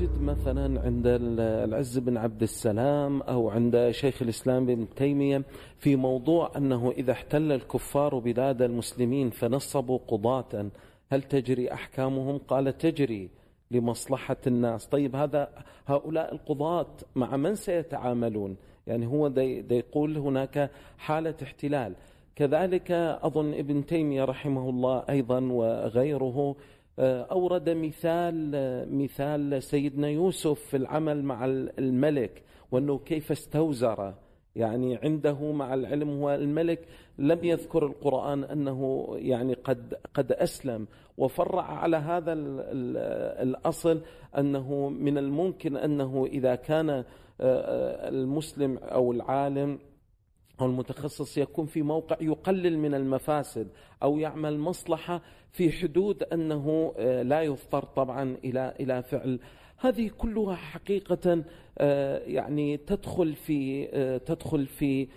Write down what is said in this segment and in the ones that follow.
نجد مثلا عند العز بن عبد السلام أو عند شيخ الإسلام بن تيمية في موضوع أنه إذا احتل الكفار بلاد المسلمين فنصبوا قضاة. هل تجري أحكامهم؟ قال تجري لمصلحة الناس. طيب هذا هؤلاء القضاة مع من سيتعاملون؟ يعني هو دي, دي يقول هناك حالة احتلال. كذلك أظن ابن تيمية رحمه الله أيضا وغيره أورد مثال آه، مثال سيدنا يوسف في العمل مع الملك وأنه كيف استوزر. يعني عنده مع العلم هو الملك لم يذكر القرآن أنه يعني قد قد أسلم. وفرع على هذا الأصل أنه من الممكن أنه إذا كان آه، المسلم أو العالم أو المتخصص يكون في موقع يقلل من المفاسد أو يعمل مصلحة في حدود أنه آه، لا يضطر طبعا إلى إلى فعل. هذه كلها حقيقة آه، يعني تدخل في آه، تدخل في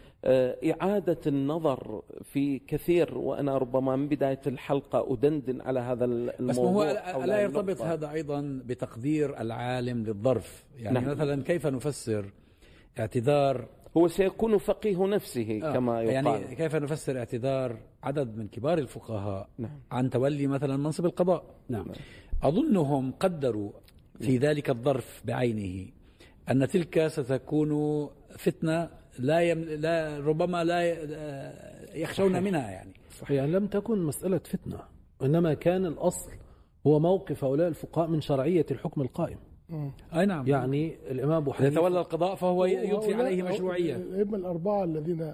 إعادة النظر في كثير. وأنا ربما من بداية الحلقة أدندن على هذا الموضوع بس هو لا يرتبط هذا أيضا بتقدير العالم للظرف. يعني نعم. مثلا كيف نفسر اعتذار هو سيكون فقيه نفسه آه كما يعني يقال يعني كيف نفسر اعتذار عدد من كبار الفقهاء نعم. عن تولي مثلا منصب القضاء نعم. نعم. أظنهم قدروا في نعم. ذلك الظرف بعينه أن تلك ستكون فتنة لا, يم... لا ربما لا يخشون صحيح. منها يعني صحيح لم تكن مسألة فتنة إنما كان الأصل هو موقف هؤلاء الفقهاء من شرعية الحكم القائم أي نعم. يعني الإمام أبو حنيفة يتولى القضاء فهو يضفي عليه مشروعية. الائمه الأربعة الذين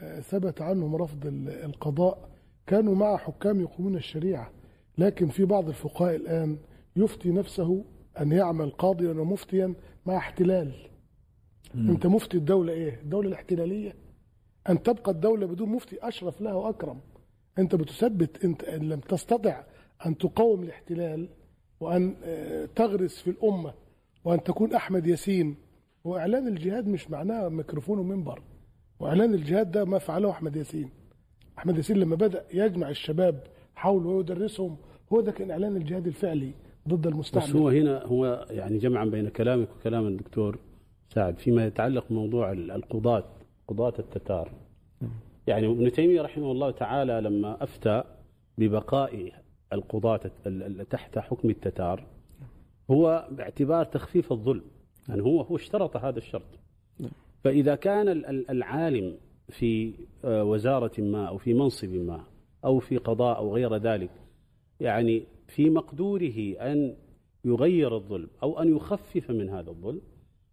آه، ثبت عنهم رفض القضاء كانوا مع حكام يقومون الشريعة لكن في بعض الفقهاء الآن يفتي نفسه أن يعمل قاضيا ومفتيا مع احتلال. مم. أنت مفتي الدولة إيه؟ الدولة الاحتلالية. أن تبقى الدولة بدون مفتي أشرف لها وأكرم. أنت بتثبت أنت إن لم تستطع أن تقاوم الاحتلال وأن آه، تغرس في الأمة وأن تكون أحمد ياسين وإعلان الجهاد مش معناه ميكروفون ومنبر. وإعلان الجهاد ده ما فعله أحمد ياسين. أحمد ياسين لما بدأ يجمع الشباب حوله ويدرسهم هو ده كان إعلان الجهاد الفعلي ضد المستعمر. بس هو هنا هو يعني جمعا بين كلامك وكلام الدكتور سعد فيما يتعلق بموضوع القضاة قضاة التتار. يعني ابن تيمية رحمه الله تعالى لما أفتى ببقاء القضاة تحت حكم التتار هو باعتبار تخفيف الظلم. يعني هو هو اشترط هذا الشرط. فإذا كان العالم في آه، وزارة ما أو في منصب ما أو في قضاء أو غير ذلك يعني في مقدوره أن يغير الظلم أو أن يخفف من هذا الظلم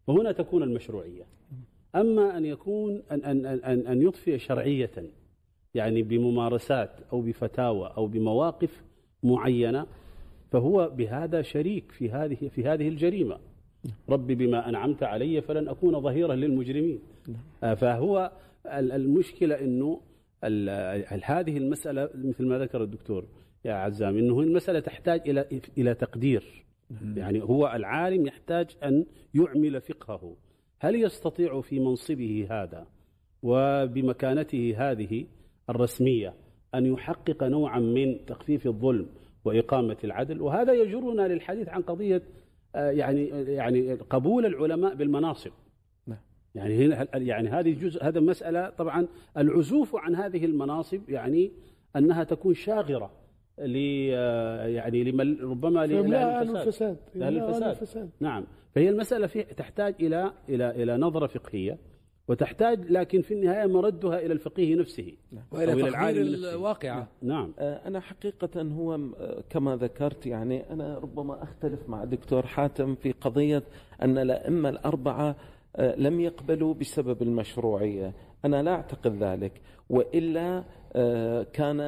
وهنا تكون المشروعية. أما أن يكون أن أن أن أن يضفي شرعية يعني بممارسات أو بفتاوى أو بمواقف معينة فهو بهذا شريك في هذه في هذه الجريمة. ربي بما أنعمت علي فلن أكون ظهيرا للمجرمين. آه، فهو المشكلة أنه هذه المسألة مثل ما ذكر الدكتور يا عزام أنه المسألة تحتاج إلى إلى تقدير. يعني هو العالم يحتاج أن يعمل فقهه. هل يستطيع في منصبه هذا وبمكانته هذه الرسمية أن يحقق نوعا من تخفيف الظلم وإقامة العدل وهذا يجرنا للحديث عن قضية آه، يعني يعني قبول العلماء بالمناصب. نعم. يعني هنا يعني هذه جزء هذا مسألة طبعا العزوف عن هذه المناصب يعني أنها تكون شاغرة ل آه، يعني لمن ربما لأهل الفساد. لأهل الفساد. نعم. فهي المسألة في تحتاج إلى إلى إلى نظرة فقهية. وتحتاج لكن في النهاية مردها إلى الفقيه نفسه نعم. وإلى تقدير الواقعة. نعم. آه، أنا حقيقة هو آه، كما ذكرت يعني أنا ربما أختلف مع دكتور حاتم في قضية أن الأئمة الأربعة آه، لم يقبلوا بسبب المشروعية. أنا لا أعتقد ذلك. وإلا كان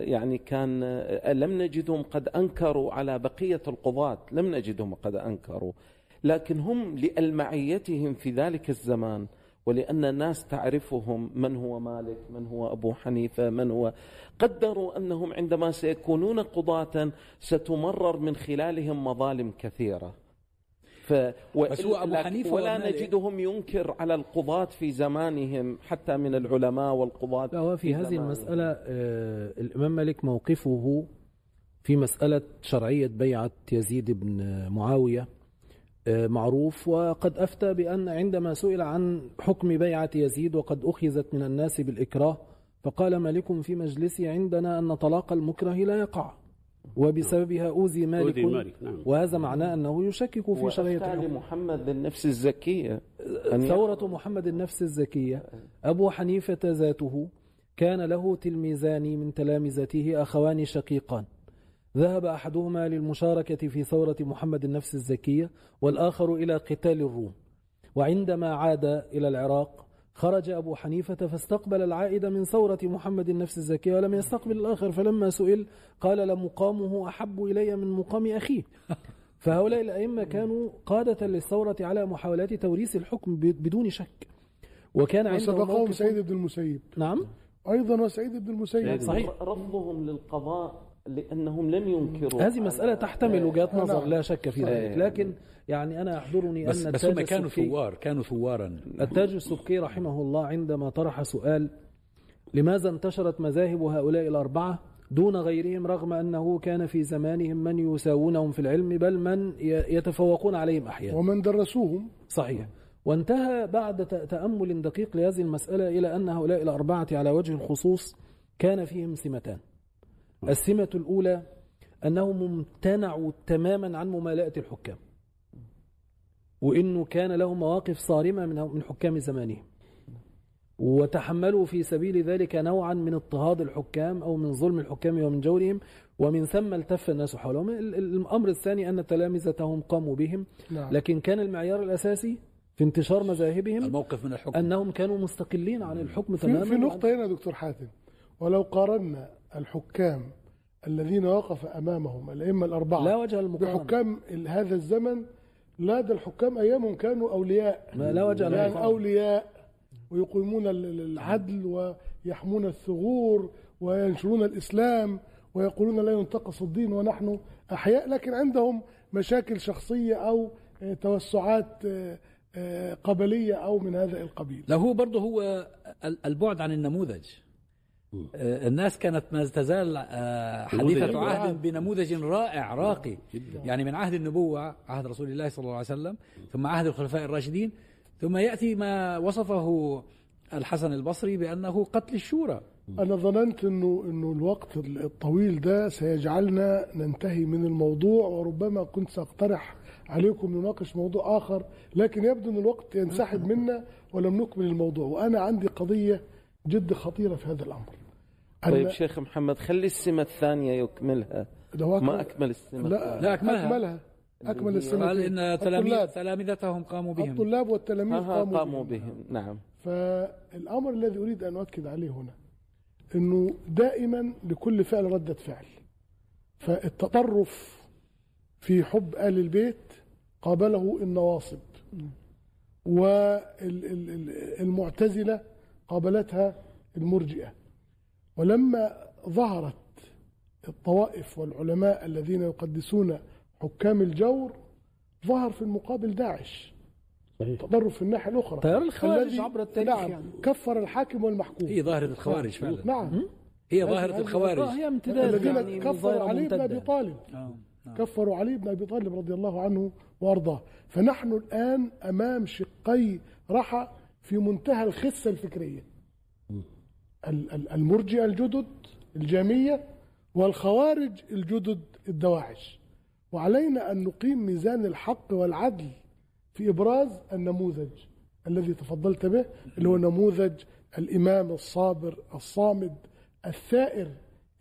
يعني كان لم نجدهم قد أنكروا على بقية القضاة. لم نجدهم قد أنكروا. لكن هم لألمعيتهم في ذلك الزمان. ولأن الناس تعرفهم من هو مالك من هو أبو حنيفة من هو. قدروا أنهم عندما سيكونون قضاة ستمرر من خلالهم مظالم كثيرة. ف بس هو أبو حنيفة ولا نجدهم ينكر على القضاة في زمانهم حتى من العلماء والقضاة لا هو في, في هذه زمانهم. المسألة آه الإمام مالك موقفه في مسألة شرعية بيعة يزيد بن معاوية. معروف. وقد أفتى بأن عندما سئل عن حكم بيعة يزيد وقد أخذت من الناس بالإكراه فقال مالك في مجلسي عندنا أن طلاق المكره لا يقع وبسببها أوذي مالك, مالك، نعم. وهذا معناه أنه يشكك في شرعية الحكم لمحمد النفس الزكية. أن ثورة محمد النفس الزكية. أبو حنيفة ذاته كان له تلميذان من تلامذته أخوان شقيقان. ذهب أحدهما للمشاركة في ثورة محمد النفس الزكية والآخر إلى قتال الروم. وعندما عاد إلى العراق خرج أبو حنيفة فاستقبل العائد من ثورة محمد النفس الزكية ولم يستقبل الآخر. فلما سئل قال لمقامه أحب إلي من مقام أخيه. فهؤلاء الأئمة كانوا قادة للثورة على محاولات توريث الحكم بدون شك. وكان عندهم وسبقهم سعيد بن المسيب. نعم. أيضا وسعيد بن المسيب. صحيح رفضهم للقضاء لأنهم لم ينكروا هذه مسألة تحتمل وجهات نظر. لا شك في ذلك. لكن يعني أنا يحضرني بس أن بس التاج هم كانوا السبكي- ثوار كانوا ثوارا. التاج السبكي رحمه الله عندما طرح سؤال لماذا انتشرت مذاهب هؤلاء الأربعة دون غيرهم رغم أنه كان في زمانهم من يساوونهم في العلم بل من يتفوقون عليهم أحيانا؟ ومن درسوهم. صحيح. وانتهى بعد تأمل دقيق لهذه المسألة إلى أن هؤلاء الأربعة على وجه الخصوص كان فيهم سمتان. السمة الأولى أنهم امتنعوا تماما عن ممالأة الحكام. وإنه كان لهم مواقف صارمة من حكام زمانهم. وتحملوا في سبيل ذلك نوعا من اضطهاد الحكام أو من ظلم الحكام ومن جورهم. ومن ثم التف الناس حولهم. ال- ال- الأمر الثاني أن تلامذتهم قاموا بهم. نعم. لكن كان المعيار الأساسي في انتشار مذاهبهم الموقف من الحكم. أنهم كانوا مستقلين عن الحكم تماما في نقطة هنا دكتور حاتم. ولو قارنا الحكام الذين وقف أمامهم الأئمة الأربعة. لا وجه للمقارنة بحكام هذا الزمن لا ده الحكام أيامهم كانوا أولياء. ما لا وجه يعني للمقارنة أولياء ويقيمون ال- ال- العدل ويحمون الثغور وينشرون الإسلام ويقولون لا ينتقص الدين ونحن أحياء لكن عندهم مشاكل شخصية أو آه، توسعات آه، آه، قبلية أو من هذا القبيل. لا هو برضه هو ال- البعد عن النموذج. الناس كانت ما تزال آه، حديثة نموذج عهد بنموذج رائع راقي. يعني من عهد النبوة عهد رسول الله صلى الله عليه وسلم ثم عهد الخلفاء الراشدين ثم يأتي ما وصفه الحسن البصري بأنه قتل الشورى. أنا ظننت إنه إنه الوقت الطويل ده سيجعلنا ننتهي من الموضوع وربما كنت سأقترح عليكم نناقش موضوع آخر لكن يبدو أن الوقت ينسحب منا ولم نكمل الموضوع وأنا عندي قضية جد خطيرة في هذا الأمر. طيب شيخ محمد خلي السمة الثانية يكملها. هو ما أكمل- أكمل السمة. لا, لا، أكملها. أكملها. أكمل السنة قال إن تلاميذ تلامذتهم قاموا بهم. الطلاب والتلاميذ قاموا, قاموا بهم. نعم. فالأمر الذي أريد أن أؤكد عليه هنا أنه دائما لكل فعل ردة فعل. فالتطرف في حب آل البيت قابله النواصب. والمعتزلة قابلتها المرجئة. ولما ظهرت الطوائف والعلماء الذين يقدسون حكام الجور ظهر في المقابل داعش. صحيح. في الناحية الأخرى. تيار الخوارج الذي- عبر التاريخ نعم يعني. كفر الحاكم والمحكوم. هي ظاهرة الخوارج فعلا. نعم. هي ظاهرة هذه- الخوارج. هي امتداد الذين يعني كفروا علي بن أبي ممتدة. طالب. آه. آه. كفروا علي بن أبي طالب رضي الله عنه وأرضاه. فنحن الآن أمام شقي رحى في منتهى الخسة الفكرية. ال- ال- المرجئة الجدد الجامية والخوارج الجدد الدواعش. وعلينا أن نقيم ميزان الحق والعدل في إبراز النموذج الذي تفضلت به اللي هو نموذج الإمام الصابر الصامد الثائر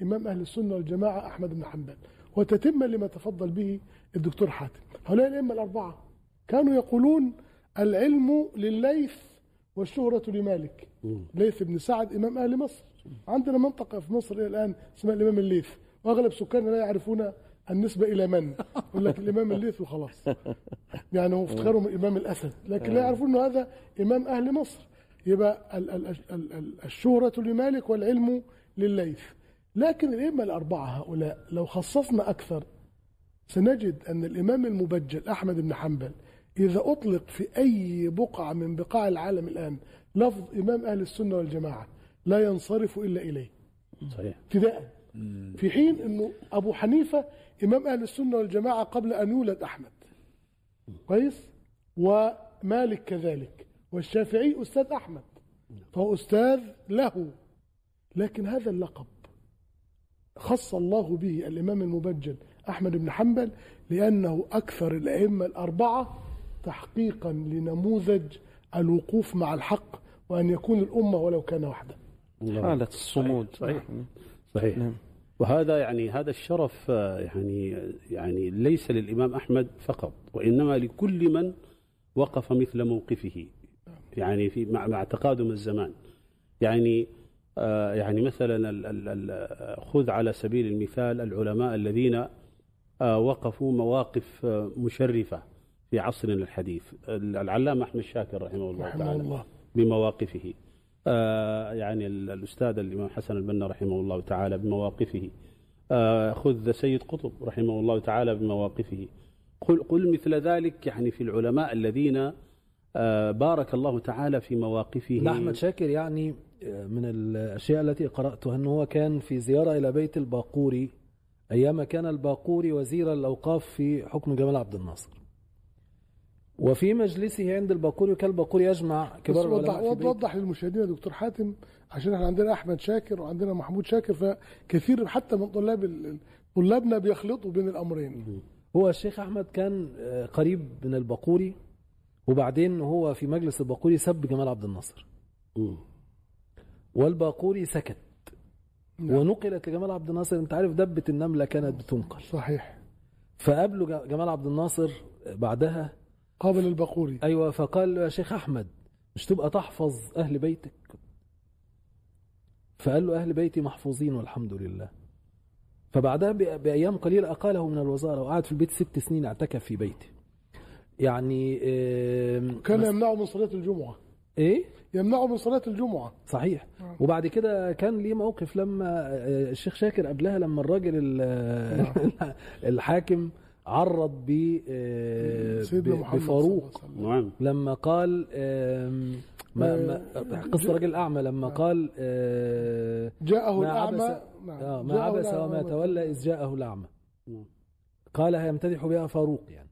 إمام أهل السنة والجماعة أحمد بن حنبل. وتتم لما تفضل به الدكتور حاتم. هؤلاء الأئمة الأربعة كانوا يقولون العلم لليث والشهرة لمالك. ليث بن سعد إمام أهل مصر. عندنا منطقة في مصر إلى الآن اسمها الإمام الليث. وأغلب سكاننا لا يعرفون النسبة إلى من. يقول لك الإمام الليث وخلاص. يعني هو افتخرهم الإمام الأسد. لكن لا يعرفون أنه هذا إمام أهل مصر. يبقى ال- ال- ال- ال- الشهرة لمالك والعلم لليث. لكن الأئمة الأربعة هؤلاء لو خصصنا أكثر سنجد أن الإمام المبجل أحمد بن حنبل إذا أطلق في أي بقعة من بقاع العالم الآن لفظ إمام أهل السنة والجماعة لا ينصرف إلا إليه. صحيح. ابتداء في حين أنه أبو حنيفة إمام أهل السنة والجماعة قبل أن يولد أحمد. كويس؟ ومالك كذلك. والشافعي أستاذ أحمد. فهو أستاذ له. لكن هذا اللقب خص الله به الإمام المبجل أحمد بن حنبل لأنه أكثر الأئمة الأربعة تحقيقا لنموذج الوقوف مع الحق وأن يكون الأمة ولو كان وحده. حالة الصمود. صحيح. صحيح. نعم. وهذا يعني هذا الشرف آه، يعني يعني ليس للإمام أحمد فقط وإنما لكل من وقف مثل موقفه يعني في مع, مع تقادم الزمان. يعني آه يعني مثلا ال ال ال خذ على سبيل المثال العلماء الذين آه وقفوا مواقف مشرفة في عصرنا الحديث. العلامة أحمد شاكر رحمه الله رحمه تعالى. الله. بمواقفه. آه يعني الأستاذ الإمام حسن البنا رحمه الله تعالى بمواقفه. آه خذ سيد قطب رحمه الله تعالى بمواقفه. قل, قل مثل ذلك يعني في العلماء الذين آه بارك الله تعالى في مواقفه. أحمد شاكر يعني من الأشياء التي قرأتها أنه كان في زيارة إلى بيت الباقوري. أيام كان الباقوري وزير الأوقاف في حكم جمال عبد الناصر. وفي مجلسه عند الباقوري وكان الباقوري يجمع كبار العلماء وضح, وضح للمشاهدين يا دكتور حاتم عشان إحنا عندنا أحمد شاكر وعندنا محمود شاكر فكثير حتى من طلاب طلابنا بيخلطوا بين الأمرين. هو الشيخ أحمد كان آه، قريب من الباقوري وبعدين هو في مجلس الباقوري سب جمال عبد الناصر. والباقوري سكت. نعم. ونقلت لجمال عبد الناصر انت عارف دبة النملة كانت بتنقل. صحيح. فقابله جمال عبد الناصر بعدها قابل الباقوري أيوه فقال له يا شيخ أحمد مش تبقى تحفظ أهل بيتك؟ فقال له أهل بيتي محفوظين والحمد لله. فبعدها بأيام قليلة أقاله من الوزارة وقعد في البيت ست سنين اعتكف في بيته. يعني كان يمنعه من صلاة الجمعة. إيه؟ يمنعه من صلاة الجمعة. صحيح. آه. وبعد كده كان ليه موقف لما آه، الشيخ شاكر قبلها لما الراجل نعم. الحاكم عرض ب آه، بفاروق. نعم. لما قال ما ما قصة رجل أعمى لما قال جاءه الأعمى نعم ما عبس وما تولى. إذ جاءه الأعمى. نعم. قال يمتدح بها فاروق يعني.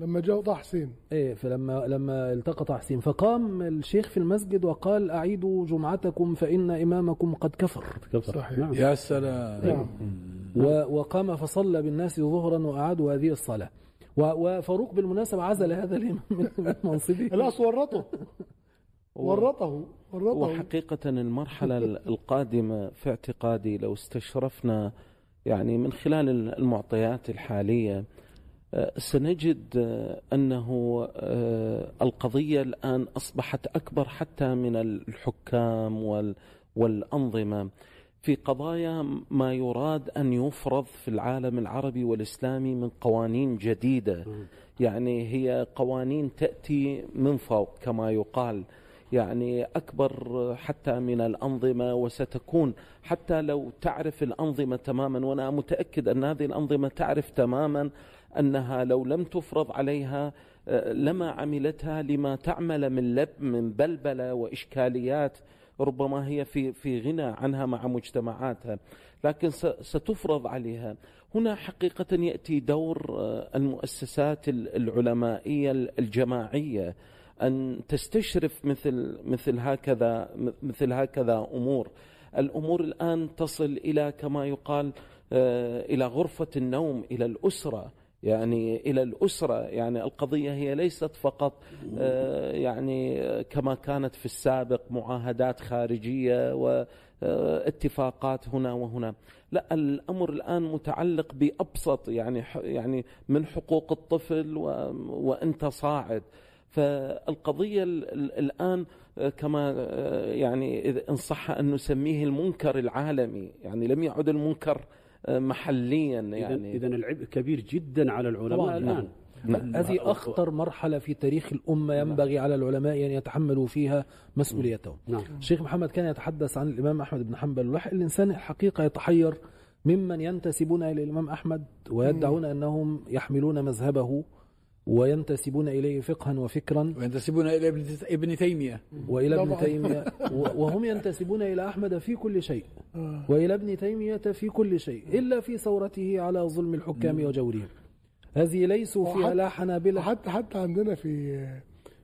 لما جاء طه حسين. إيه فلما لما التقط حسين فقام الشيخ في المسجد وقال أعيدوا جمعتكم فإن إمامكم قد كفر. كفر. صحيح. نعم. يا سلام. نعم. وقام فصلى بالناس ظهرا وأعادوا هذه الصلاة. وفاروق بالمناسبة عزل هذا الإمام من منصبه. لا ورطه. ورطه ورطه. وحقيقة المرحلة القادمة في اعتقادي لو استشرفنا يعني من خلال المعطيات الحالية سنجد أنه آه، القضية الآن أصبحت أكبر حتى من الحكام والأنظمة. في قضايا ما يراد أن يفرض في العالم العربي والإسلامي من قوانين جديدة. يعني هي قوانين تأتي من فوق كما يقال. يعني أكبر حتى من الأنظمة وستكون. حتى لو تعرف الأنظمة تماما وأنا متأكد أن هذه الأنظمة تعرف تماما أنها لو لم تفرض عليها آه، لما عملتها لما تعمل من لب من بلبلة وإشكاليات ربما هي في في غنى عنها مع مجتمعاتها لكن ستفرض عليها. هنا حقيقة يأتي دور آه، المؤسسات العلمائية الجماعية أن تستشرف مثل مثل هكذا مثل هكذا أمور. الأمور الآن تصل إلى كما يقال آه، إلى غرفة النوم إلى الأسرة. يعني إلى الأسرة يعني القضية هي ليست فقط آه، يعني كما كانت في السابق معاهدات خارجية واتفاقات هنا وهنا. لا الأمر الآن متعلق بأبسط يعني يعني من حقوق الطفل وأنت صاعد. فالقضية الآن كما يعني إن صح أن نسميه المنكر العالمي يعني لم يعد المنكر محليا يعني. اذا العبء كبير جدا على العلماء الآن. نعم. هذه أخطر مرحلة في تاريخ الأمة ينبغي على العلماء أن يتحملوا فيها مسؤوليتهم. نعم. الشيخ محمد كان يتحدث عن الإمام أحمد بن حنبل. الإنسان الحقيقة يتحير ممن ينتسبون إلى الإمام أحمد ويدعون أنهم يحملون مذهبه. وينتسبون إليه فقها وفكرا. وينتسبون إلى ابن تيمية. وإلى ابن تيمية. وهم ينتسبون إلى أحمد في كل شيء. آه. وإلى ابن تيمية في كل شيء إلا في ثورته على ظلم الحكام وجورهم. هذه ليسوا فيها لا حنابلة حتى حتى عندنا في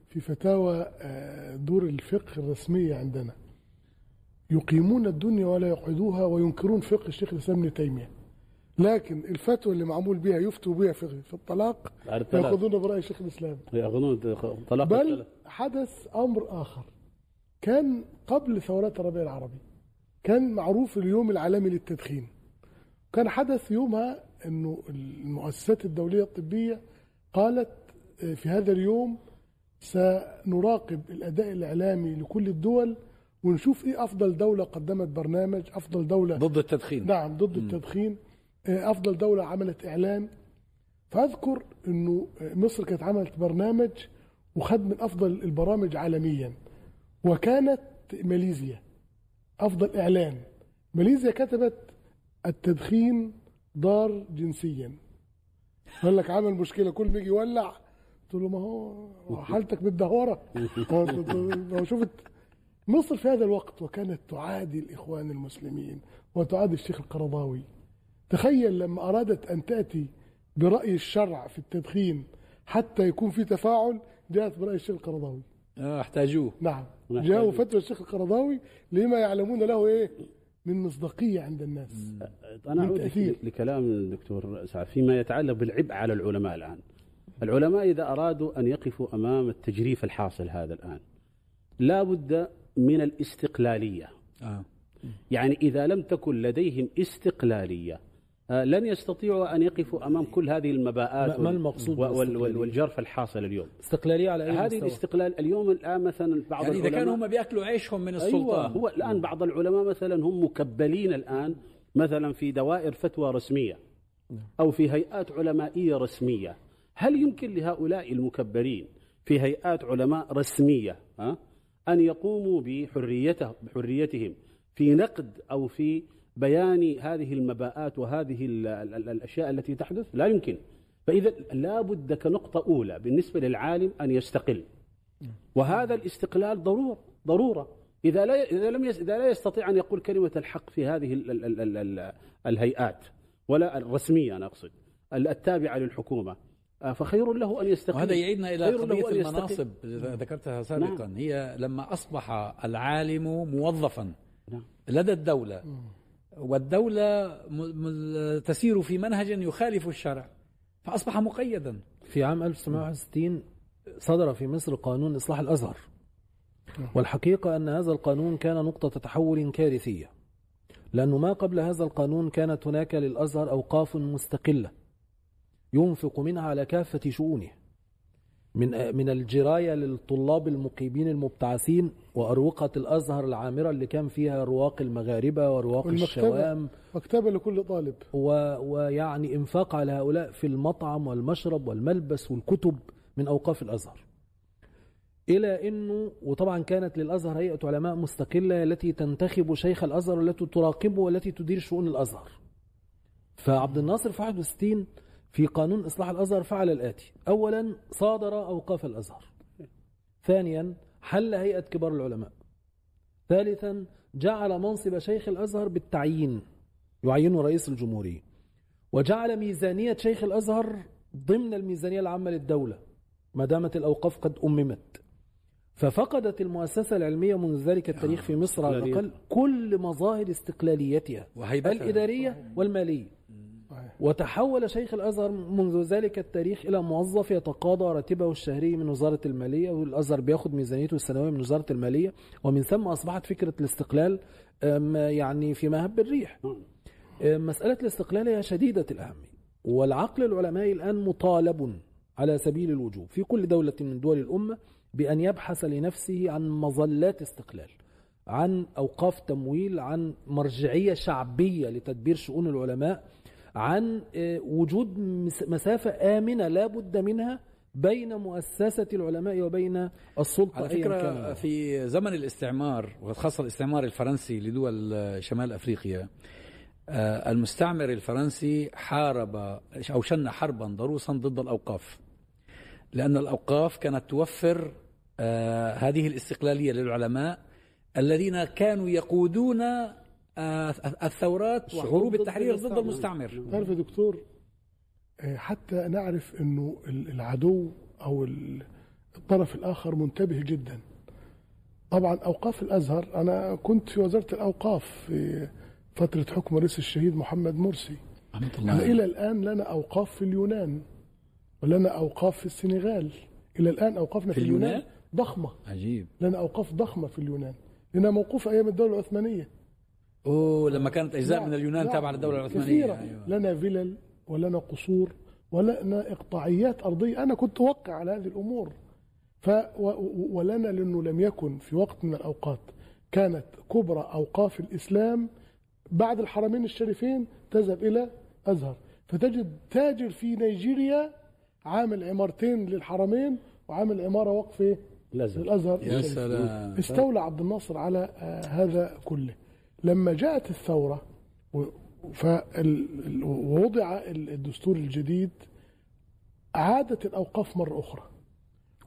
في فتاوى آه، دور الفقه الرسمية عندنا. يقيمون الدنيا ولا يقعدوها وينكرون فقه الشيخ الإسلام ابن تيمية. لكن الفتوى اللي معمول بها يفتوا بها في في الطلاق. يأخذون برأي الشيخ الإسلام. يأخذون طلاق بل الثلاث. حدث أمر آخر. كان قبل ثورات الربيع العربي كان معروف اليوم العالمي للتدخين. كان حدث يومها أنه المؤسسات الدولية الطبية قالت آه، في هذا اليوم سنراقب الأداء الإعلامي لكل الدول ونشوف إيه أفضل دولة قدمت برنامج أفضل دولة ضد التدخين. نعم ضد التدخين. آه، أفضل دولة عملت إعلان فأذكر إنه مصر كانت عملت برنامج وخد من أفضل البرامج عالميا وكانت ماليزيا أفضل إعلان. ماليزيا كتبت التدخين ضار جنسيا. قال لك عمل مشكلة كل ما يجي يولع قلت له ما هو حالتك متدهوره لو شفت. مصر في هذا الوقت وكانت تعادي الإخوان المسلمين وتعادي الشيخ القرضاوي. تخيل لما أرادت أن تأتي برأي الشرع في التدخين حتى يكون في تفاعل جاءت برأي الشيخ القرضاوي آه، احتاجوه نعم محتاج. جاءوا فتوى الشيخ القرضاوي لما يعلمون له إيه من مصداقية عند الناس أنا أعود بالتأثير. لك- لكلام الدكتور سعد فيما يتعلق بالعبء على العلماء الآن. العلماء إذا أرادوا أن يقفوا أمام التجريف الحاصل هذا الآن لا بد من الاستقلالية. آه. يعني إذا لم تكن لديهم استقلالية آه، لن يستطيعوا أن يقفوا أمام كل هذه المباءات ما- المقصود؟ والجرف الحاصل اليوم. استقلالية على أي هذه مستوى؟ الاستقلال اليوم الآن مثلا بعض يعني إذا العلماء كانوا هم بيأكلوا عيشهم من السلطة. أيوة هو الآن بعض العلماء مثلا هم مكبلين الآن مثلا في دوائر فتوى رسمية أو في هيئات علمائية رسمية. هل يمكن لهؤلاء المكبرين في هيئات علماء رسمية ها أن يقوموا بحريته بحريتهم في نقد أو في بيان هذه المباءات وهذه ال ال ال الأشياء التي تحدث؟ لا يمكن. فإذا لا بد كنقطة أولى بالنسبة للعالم أن يستقل. وهذا الاستقلال ضرورة ضرورة. إذا لا إذا لم إذا لا يستطيع أن يقول كلمة الحق في هذه ال ال ال ال ال الهيئات ولا الرسمية أنا أقصد التابعة للحكومة آه، فخير له أن يستقل. وهذا يعيدنا أن يستقل. المناصب اللي ذكرتها سابقا. هي لما أصبح العالم موظفا نعم. لدى الدولة م- تسير في منهج يخالف الشرع فأصبح مقيدا. في عام 1961 صدر في مصر قانون إصلاح الأزهر. والحقيقة أن هذا القانون كان نقطة تحول كارثية. لأنه ما قبل هذا القانون كانت هناك للأزهر أوقاف مستقلة ينفق منها على كافة شؤونه. من من الجراية للطلاب المقيمين المبتعثين وأروقة الأزهر العامرة اللي كان فيها رواق المغاربة ورواق. الشوام مكتبة لكل طالب و... ويعني إنفاق على هؤلاء في المطعم والمشرب والملبس والكتب من أوقاف الأزهر. إلى إنه وطبعا كانت للأزهر هيئة علماء مستقلة التي تنتخب شيخ الأزهر والتي تراقبه والتي تدير شؤون الأزهر. فعبد الناصر في 61 في قانون إصلاح الأزهر فعل الآتي: اولا صادر أوقاف الأزهر. ثانيا حل هيئة كبار العلماء. ثالثا جعل منصب شيخ الأزهر بالتعيين يعينه رئيس الجمهورية وجعل ميزانية شيخ الأزهر ضمن الميزانية العامة للدولة ما دامت الأوقاف قد أممت ففقدت المؤسسة العلمية منذ ذلك التاريخ في مصر على. الأقل كل مظاهر استقلاليتها وهيبتها. الإدارية والمالية. وتحول شيخ الأزهر منذ ذلك التاريخ إلى موظف يتقاضى راتبه الشهري من وزارة المالية والأزهر بياخد ميزانيته السنوية من وزارة المالية ومن ثم أصبحت فكرة الاستقلال يعني في مهب الريح. أم، مسألة الاستقلال هي شديدة الأهمية والعقل العلمائي الآن مطالب على سبيل الوجوب في كل دولة من دول الأمة بأن يبحث لنفسه عن مظلات استقلال عن أوقاف تمويل عن مرجعية شعبية لتدبير شؤون العلماء. عن آه، وجود مس- مسافة آمنة لا بد منها بين مؤسسة العلماء وبين السلطة على كان فكرة لها. في زمن الاستعمار وخاصة الاستعمار الفرنسي لدول شمال أفريقيا آه، المستعمر الفرنسي حارب أو شن حربا ضروسا ضد الأوقاف لأن الأوقاف كانت توفر آه، هذه الاستقلالية للعلماء الذين كانوا يقودون الثورات الشعوب وحروب ضد التحرير ضد المستعمر. المستعمر. تعرف يا دكتور آه، حتى نعرف إنه العدو أو الطرف الآخر منتبه جدا. طبعا أوقاف الأزهر أنا كنت في وزارة الأوقاف في فترة حكم رئيس الشهيد محمد مرسي. الله إلى الآن لنا أوقاف في اليونان ولنا أوقاف في السنغال. إلى الآن أوقافنا في, في اليونان, اليونان؟ ضخمة. عجيب. لنا أوقاف ضخمة في اليونان. لنا موقوف أيام الدولة العثمانية. أوه لما كانت أجزاء من اليونان تابعة للدولة العثمانية. كثيرة. أيوة. لنا فلل ولنا قصور ولنا إقطاعيات أرضية. أنا كنت أوقع على هذه الأمور. ف ولنا لأنه لم يكن في وقت من الأوقات كانت كبرى أوقاف الإسلام بعد الحرمين الشريفين تذهب إلى أزهر. فتجد تاجر في نيجيريا عامل عمارتين للحرمين وعامل عمارة وقف إيه؟ الازهر يا سلام. استولى عبد الناصر على آه، هذا كله. لما جاءت الثورة ووضع الدستور الجديد عادت الأوقاف مرة أخرى.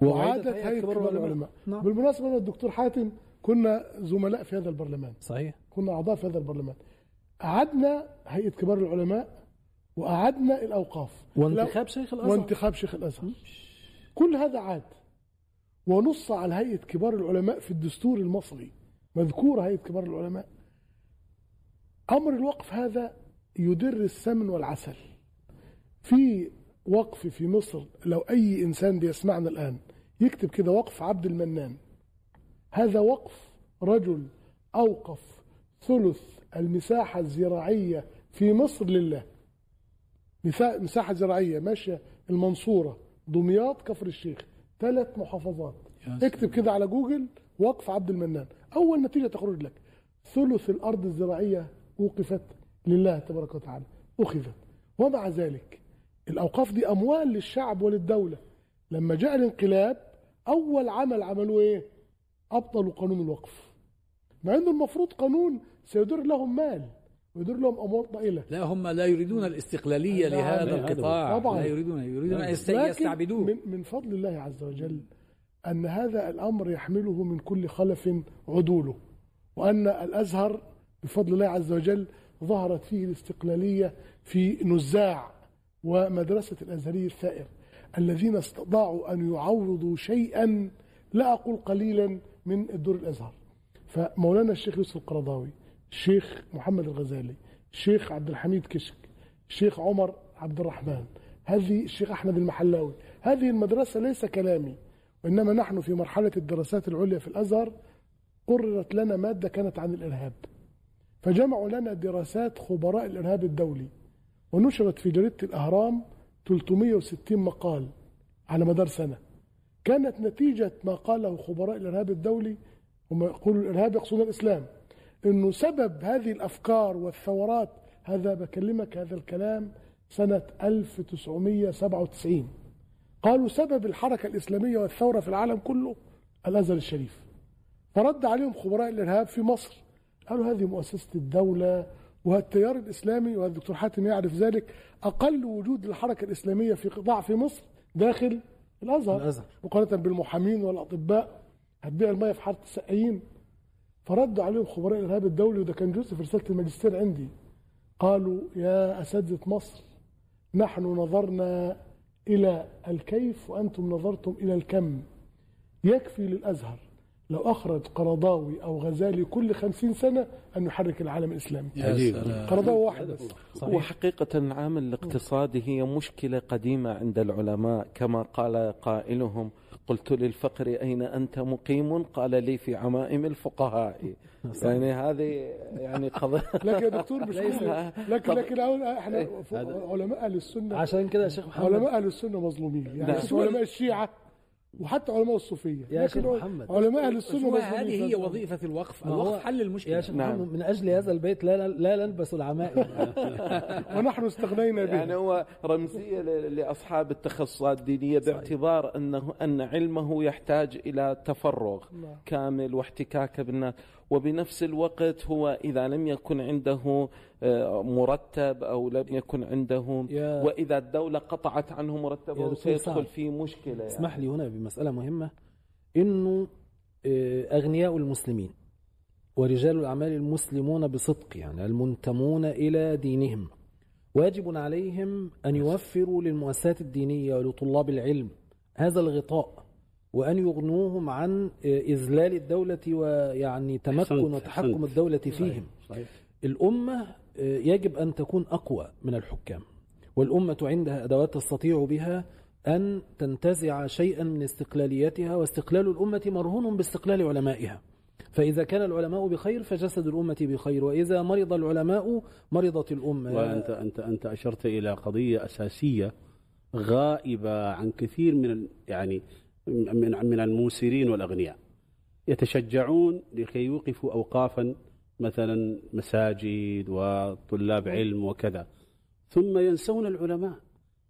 وعادت هيئه كبار العلماء. نعم. بالمناسبة أنا الدكتور حاتم كنا زملاء في هذا البرلمان. صحيح. كنا أعضاء في هذا البرلمان. أعدنا هيئة كبار العلماء وأعدنا الأوقاف. وانتخاب شيخ الأزهر. وانتخاب شيخ الأزهر. كل هذا عاد. ونص على هيئة كبار العلماء في الدستور المصري. مذكورة هيئة كبار العلماء. أمر الوقف هذا يدر السمن والعسل. في وقف في مصر لو أي إنسان بيسمعنا الآن يكتب كده وقف عبد المنان. هذا وقف رجل أوقف ثلث المساحة الزراعية في مصر لله. مساحة زراعية ماشية المنصورة دمياط كفر الشيخ. ثلاث محافظات. اكتب كده على جوجل وقف عبد المنان. أول نتيجة تخرج لك. ثلث الأرض الزراعية وقفت لله تبارك وتعالى. أخذت ومع ذلك الأوقاف دي أموال للشعب وللدولة. لما جاء الانقلاب أول عمل عملوه إيه؟ أبطلوا قانون الوقف. مع أنه المفروض قانون سيدر لهم مال ويدر لهم أموال طائلة. لا هم لا يريدون الاستقلالية لهذا القطاع. طبعا. لا يريدون يريدون أن يستعبدوه. من, من فضل الله عز وجل أن هذا الأمر يحمله من كل خلف عدوله. وأن الأزهر بفضل الله عز وجل ظهرت فيه الاستقلالية في نزاع ومدرسة الازهري الثائر. الذين استطاعوا أن يعوضوا شيئا لا أقول قليلا من الدور الأزهر. فمولانا الشيخ يوسف القرضاوي الشيخ محمد الغزالي الشيخ عبد الحميد كشك الشيخ عمر عبد الرحمن هذه الشيخ أحمد المحلاوي هذه المدرسة ليس كلامي وإنما نحن في مرحلة الدراسات العليا في الأزهر قررت لنا مادة كانت عن الإرهاب. فجمعوا لنا دراسات خبراء الإرهاب الدولي ونشرت في جريدة الأهرام 360 مقال على مدار سنة. كانت نتيجة ما قاله خبراء الإرهاب الدولي هم يقولوا الإرهاب يقصدون الإسلام أنه سبب هذه الأفكار والثورات هذا بكلمك هذا الكلام سنة 1997 قالوا سبب الحركة الإسلامية والثورة في العالم كله الأزهر الشريف. فرد عليهم خبراء الإرهاب في مصر قالوا هذه مؤسسة الدولة والتيار الإسلامي والدكتور حاتم يعرف ذلك. أقل وجود الحركة الإسلامية في قطاع في مصر داخل الأزهر, الأزهر. مقارنة بالمحامين والأطباء. هتبيع المية في حارة السقايين. فردوا عليهم خبراء الإرهاب الدولي وده كان جزء في رسالة الماجستير عندي. قالوا يا أساتذة مصر نحن نظرنا إلى الكيف وأنتم نظرتم إلى الكم. يكفي للأزهر لو أخرج قرضاوي أو غزالي كل خمسين سنة أن يحرك العالم الإسلامي. قرضاوي واحد بس. وحقيقة العامل الاقتصادي هي مشكلة قديمة عند العلماء كما قال قائلهم قلت للفقر أين أنت مقيم؟ قال لي في عمائم الفقهاء. يعني هذه يعني قضية. لكن يا دكتور مش لكن لكن إحنا علماء أهل السنة. عشان كده يا شيخ محمد. علماء أهل السنة مظلومين. يعني علماء الشيعة وحتى علماء الصوفية. يا شيخ محمد. علماء أهل السنة هذه هي وظيفة الوقف. الوقف حل المشكلة. يا شيخ نعم. محمد من أجل هذا البيت لا لا نلبس العمائم ونحن استغنينا به. يعني هو رمزية لأصحاب التخصصات الدينية باعتبار انه أن علمه يحتاج إلى تفرغ نعم. كامل واحتكاك بالناس. وبنفس الوقت هو إذا لم يكن عنده مرتب أو لم يكن عنده وإذا الدولة قطعت عنه مرتبه سيدخل في مشكلة يعني. اسمح لي هنا بمسألة مهمة. إنه آه، أغنياء المسلمين ورجال الأعمال المسلمون بصدق يعني المنتمون إلى دينهم. واجب عليهم أن يوفروا للمؤسسات الدينية ولطلاب العلم هذا الغطاء وأن يغنوهم عن إذلال الدولة ويعني تمكن وتحكم. الدولة فيهم. صحيح. الأمة آه، يجب أن تكون أقوى من الحكام والأمة عندها أدوات تستطيع بها أن تنتزع شيئا من استقلاليتها واستقلال الأمة مرهون باستقلال علمائها. فإذا كان العلماء بخير فجسد الأمة بخير وإذا مرض العلماء مرضت الأمة. وانت انت أنت أشرت إلى قضية أساسية غائبة عن كثير من يعني من من الموسرين والأغنياء. يتشجعون لكي يوقفوا اوقافا مثلا مساجد وطلاب علم وكذا. ثم ينسون العلماء.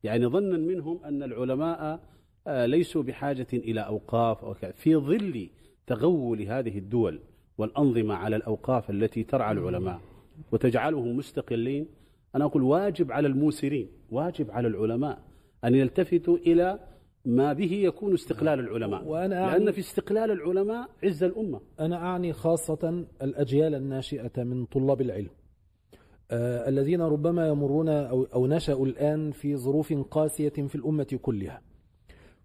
يعني ظنا منهم أن العلماء آه، ليسوا بحاجة إلى أوقاف أو كذا. في ظل تغول هذه الدول والأنظمة على الأوقاف التي ترعى العلماء وتجعلهم مستقلين أنا أقول واجب على الموسرين واجب على العلماء أن يلتفتوا إلى ما به يكون استقلال العلماء. وأنا أعني- في استقلال العلماء عز الأمة. أنا أعني خاصة الأجيال الناشئة من طلاب العلم. آه، الذين ربما يمرون أو, أو نشأوا الآن في ظروف قاسية في الأمة كلها.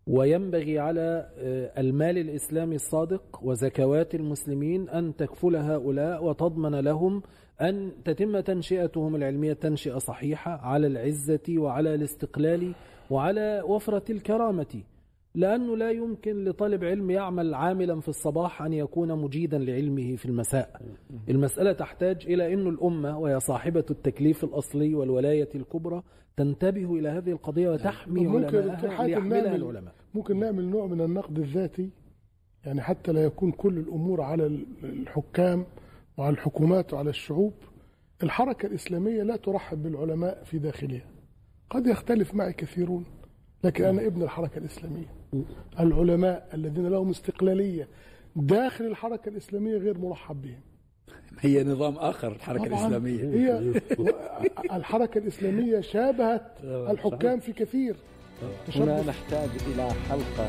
وينبغي على آه، المال الإسلامي الصادق وزكوات المسلمين أن تكفل هؤلاء وتضمن لهم أن تتم تنشئتهم العلمية تنشئة صحيحة على العزة وعلى الاستقلال وعلى وفرة الكرامة لأنه لا يمكن لطالب علم يعمل عاملا في الصباح أن يكون مجيدا لعلمه في المساء. المسألة تحتاج إلى أن الأمة وهي صاحبة التكليف الأصلي والولاية الكبرى تنتبه إلى هذه القضية وتحمي ممكن علماءها ليحملها العلماء. ممكن نعمل نوع من النقد الذاتي يعني حتى لا يكون كل الأمور على الحكام وعلى الحكومات وعلى الشعوب. الحركة الإسلامية لا ترحب بالعلماء في داخلها. قد يختلف معي كثيرون لكن أنا ابن الحركة الإسلامية. العلماء الذين لهم استقلالية داخل الحركة الإسلامية غير مرحب بهم. هي نظام آخر الحركة طبعاً. الإسلامية. هي الحركة الإسلامية شابهت الحكام في كثير. هنا نحتاج إلى حلقة.